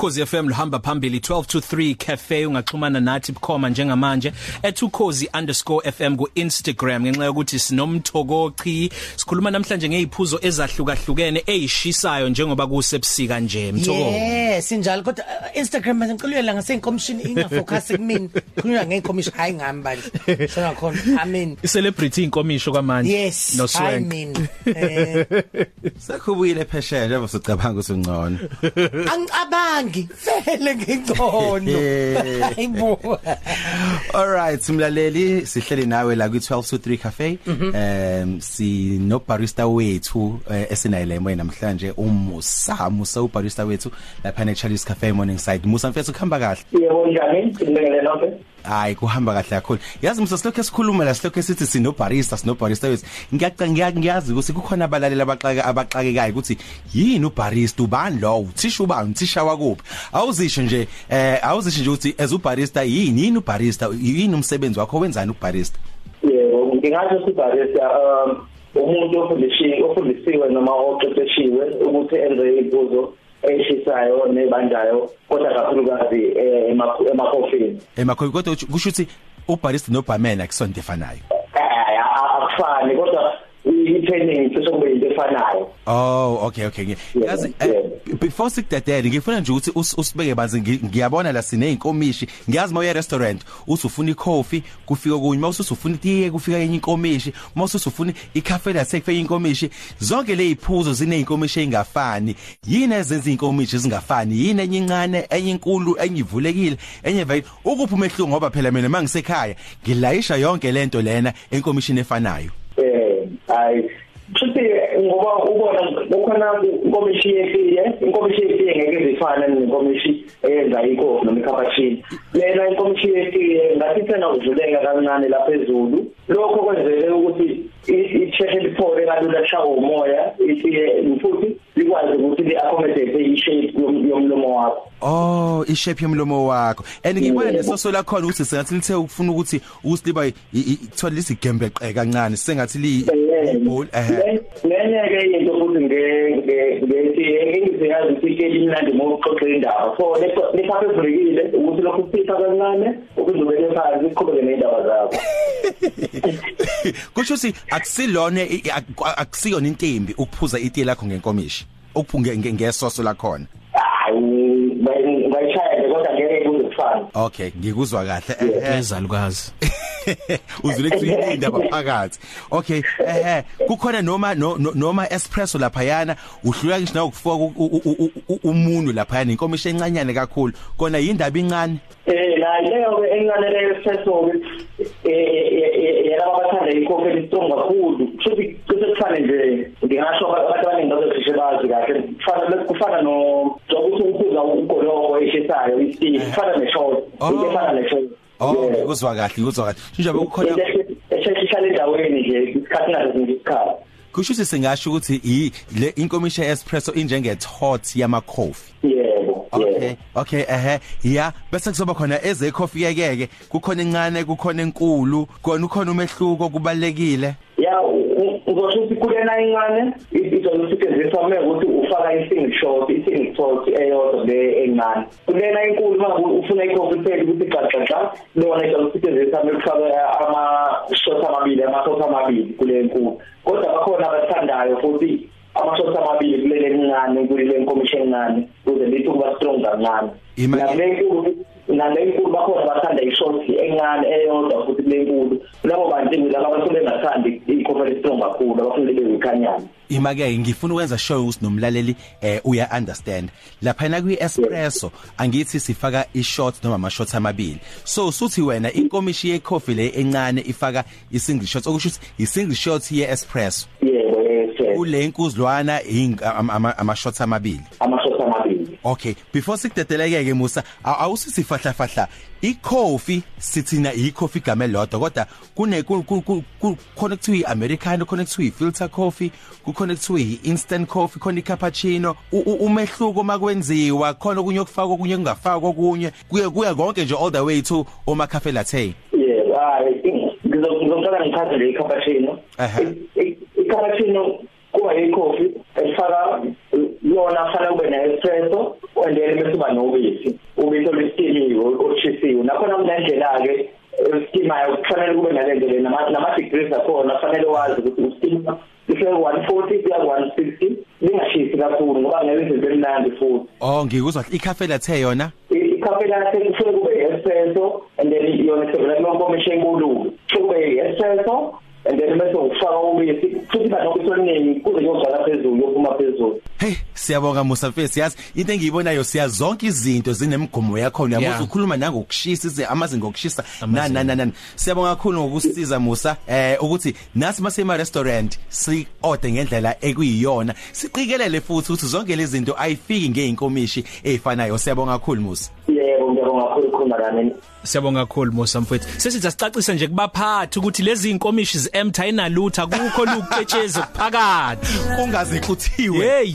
ukhozi FM luhamba phambili 12 to 3 cafe ungaxhumana nathi bukhoma njengamanje @ukhozi_fm ku Instagram ngenxa yokuthi sinomthokochi sikhuluma namhlanje ngeziphuzo ezahlukahlukene ezishisayo njengoba kusebusika nje mthoko Yes sinjalo kodwa uh, Instagram manje ngicela ngasenkomishini ingafocus kumina. Khulunywa ngekomishini hayi ngami banje shona khona. Amen celebrity inkomisho kwamanje. Yes no I swank. mean eh Sakhubuyile phesheya njengoba sicabanga ukuthi ungcono. angicabangi. Vele ngingcono hayibo Alright, simlaleli sihleli nawe la kwi12 to 3 cafe. Um si no barista wethu eh, esinayile emoyeni namhlanje umusa Musa ubarista wethu lapha ne Charlie's Cafe Morning Side. Musa mfethu kuhamba kahle. Yebo njani? Ngibengele lonke. Hayi kuhamba kahle kakhulu. Yazi Musa silokho esikhuluma la silokho sithi sino barista sino barista wethu. Ngiyacanga ngiyazi ukuthi kukhona abalaleli abaxaka abaxakekayo ukuthi yini ubarista ubani lo uthisha ubani uthisha wakuphi. Awuzisho nje eh awuzisho nje ukuthi as ubarista yini yini ubarista yini umsebenzi wakho wenzani ubarista? Yebo, ngingasho ukuthi barista um umuntu ofundisiwe ofundisiwe noma oqeqeshiwe ukuthi enze izibuzo eshisayo nebandayo kodwa kakhulukazi eh, emakho- emakhofini. Emakhoyi kodwa utsho- kusho ukuthi ubarista nobarman akusonto efanayo. Eh akufani kodwa i-training sesokube into efanayo. Oh okay okay ngi- Yeah, yazi yeah. eh, before sikudedele ngifuna nje ukuthi us- usibeke banzi ngi- ngiyabona la sine inkomishi ngiyazi mawuye restaurant usufuna icoffee kufika kunye mawusuthi ufuna itiye kufika enye inkomishi. Mawusuthi ufuna icafe la sekufika inkomishi. Zonke le ziphuzo zine inkomishi engafani yini ezenza inkomishi zingafani? Yini enye incane enye inkulu enye ivulekile enye vele? Ukuphi umehluko ngoba phela mina mangisekhaya ngilayisha yonke lento lena enkomishini efanayo? Eh hayi. Futhi ngoba ubona kukhona inkomishi yetiye inkomishi yetiye ngeke zifana nenkomishi eyenza ikofi noma icappuccino lena inkomishi yetiye ngathi sena uvuleka kancane lapha ezulu lokho kwenzele ukuthi i-chef liphole kalula lishawa umoya itiye futhi likwazi ukuthi li-accommodate i-shape yom- yomlomo wakho Oh, ishape yomlomo wakho. And ngibona Yebo. lesoso lakho ukuthi sengathi lithe ukufuna ukuthi usiliba ithola lisigembeqe kancane sengathi li eh lenye ke into engiziyazi ukuthi elimnandi mokuxoxa indaba so lekhaphe evulekile ukuthi lokhu sipha kancane ukuzobele phansi siqhubeke nendaba zakho kusho ukuthi akusilone i- i- aku- akusiyona intembi ukuphuza itiye lakho ngenkomishi. Ukuphunge nge- ngesoso lakhona. hayi ngayishaya kodwa ngeke kuze kufane Okay, ngikuzwa kahle. Eh, eh. ezalukazi uzule kuthi indaba phakathi okay eh kukhona noma no- no- noma espresso lapha yana uhlula ngisho nawe ukufaka u- u- u- u- umuntu lapha yana inkomishi encanyane kakhulu. Kona yindaba incane eh la leyo ke enganele espresso eh yalabo abathanda ikhofi elistrong kakhulu futhi kusefane nje ngingasho abantu abaningi bazosishe bazi kahle. Kufana kufana no zokuthi ukuphuza ugoloko eshisayo istii kufana neshot Oh. efana neshot. Oh ngikuzwa kahle ngikuzwa kahle. Njengoba kukhona esheshisha endaweni nje isikhathi ngazo ngisikhala kusho ukuthi singasho ukuthi i le inkomishi espresso injenge tot yama coffee yebo. Okay okay ehe yeah bese kuzoba khona eze coffee yekeke. Kukhona incane kukhona enkulu kona ukhona umehluko kubalekile ya ngosho ukuthi kulena incane izosetshenziswa uma ukuthi ufaka i-single shot i-single shot eyodwa le encane kulena inkulu uma ufuna ikhofi phela ukuthi xaxaxa lona izosetshenziswa uma kufaka ama-shot amabili ama-shot amabili kule nkulu kodwa bakhona abathandayo futhi ama-shot amabili kulele encane kulele nkomishi encane ukuze lithi ukuba strong kancane Ima- nale nkulu nale nkulu bakhona bathanda ishort encane eyodwa futhi kule nkulu labo bantu laba abasuke ngathandi ikhofi strong kakhulu abafuna libe yikhanyana. Imake ngifuna ukwenza show ukuthi nomlaleli eh uya understand lapha na kwi espresso angithi sifaka i-shot noma ama shots amabili. So suthi wena inkomishi ye coffee le encane ifaka i-single shot okusho ukuthi i-single shot ye espresso yebo yes kule inkuzlwana ama shots amabili. Ama-short amabili Okay before sikudedeleke ke Musa aw- awusisifahla fahla icoffee sithina icoffee game lodwa kodwa kune kuthiwa iAmericano kuthiwa ifilter coffee kuthiwa iinstant coffee khona icappuccino. Umehluko makwenziwa khona kunye okufakwa kunye kungafakwa kunye kuya kuya konke nje all the way to oma cafe latte yebo hayi ngizongicela ngichazele i-cappuccino. Ehhe. I- i- i-cappuccino kuba yi-coffee efaka yona fanele kube ne-espresso and then bese uba nobisi ubisi olusitiliwe olushisiwe nakhona kunendlela ke estimayo kufanele kube nalendlela nama nama degrees akhona kufanele wazi ukuthi ustima kuhle 140 kuya 160 lingashisi kakhulu ngoba ngeke izinto emnandi futhi. Oh ngikuzwa ikhafe lathe yona? Ikhafe lakhe kufanele kube espresso and then yona sevela kunkomishini enkulu kube espresso and then bese ufaka ubisi futhi banokho oluningi kuze kuyogcwala phezulu yophuma phezulu. Hey siyabonga Musa Mfesi. Yazi into engiyibona siya zonke izinto zinemgomo yakho Yeah. uyabona ukhuluma nangokushisa ize amazinga okushisa. Nani nani nani siyabonga kakhulu ngokusiza Musa. Eh ukuthi nasi masema restaurant si order ngendlela ekuyiyona. Siqikelele futhi ukuthi zonke lezi zinto ayifiki ngeinkomishi ezifanayo siyabonga kakhulu Musa. Yebo ngiyabonga kakhulu khona nami Siyabonga kakhulu Musa mfethu. Sesithi asicacise nje kubaphathi ukuthi lezi inkomishi zeMtha inalutha kukho luketshezi phakathi. kungaze kuthiwe Hey.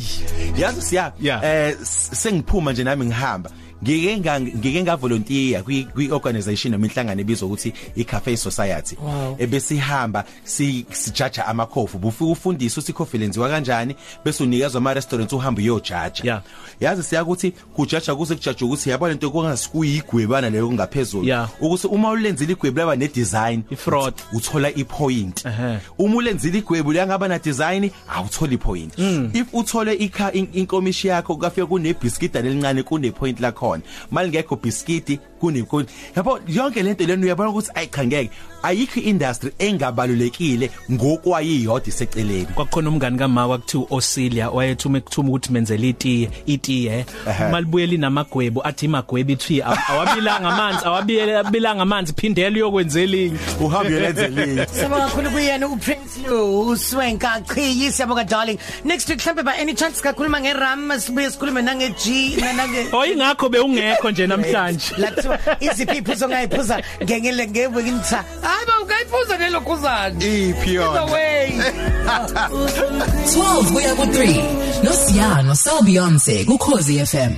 yazi siya Yeah. eh s- sengiphuma nje nami ngihamba ngike nga ngike nga volunteer kwi kwi organization noma inhlangano ebizwa ukuthi i Cafe Society Wow. ebesihamba si sijaja amakhofu bufika ufundisa ukuthi ikhofi lenziwa kanjani bese unikezwa ama restaurants uhamba uyojaja Yeah. yazi siya ukuthi kujaja kuze kujaja ukuthi yabona into kungasikuyigwebana leyo kungaphezulu Yeah. ukuthi uma ulenzile igwebu laba ne design I-fraud. uthola i point Ehhe. uma ulenzile igwebu langaba na design awutholi point if uthole ikha in- inkomishi yakho kafika kune biscuit elincane kune point la khona. Malingekho biscuit kune point yabo yonke lento lena uyabona ukuthi ayichangeke ayikho industry engabalulekile ngokwayiyodwa iseceleni kwakukhona umngani kama kwakuthiwa Osilia wayethuma ekuthuma ukuthi menzele itiye itiye Ehhe. malibuyela inamagwebo athi imagwebo ithi awabilanga amanzi awabilanga amanzi phindela uyokwenzela inye uhambe uyolenzelile Siyabonga kakhulu kuyena uPrince Lou uswenka chiyi siyabonga darling. Next week mhlambe by any chance kakhuluma ngeRam sibuye sikhulume nange G nange oyingakho beungekho nje namhlanje Lathiwa iziphi iphuzo ngayiphuza ngengele ngewekinta. Hayi ba ungayiphuza lelo khuzani. iphi yona The way. 12 kuya ku 3 noSiyano so Beyonce ku Khosi FM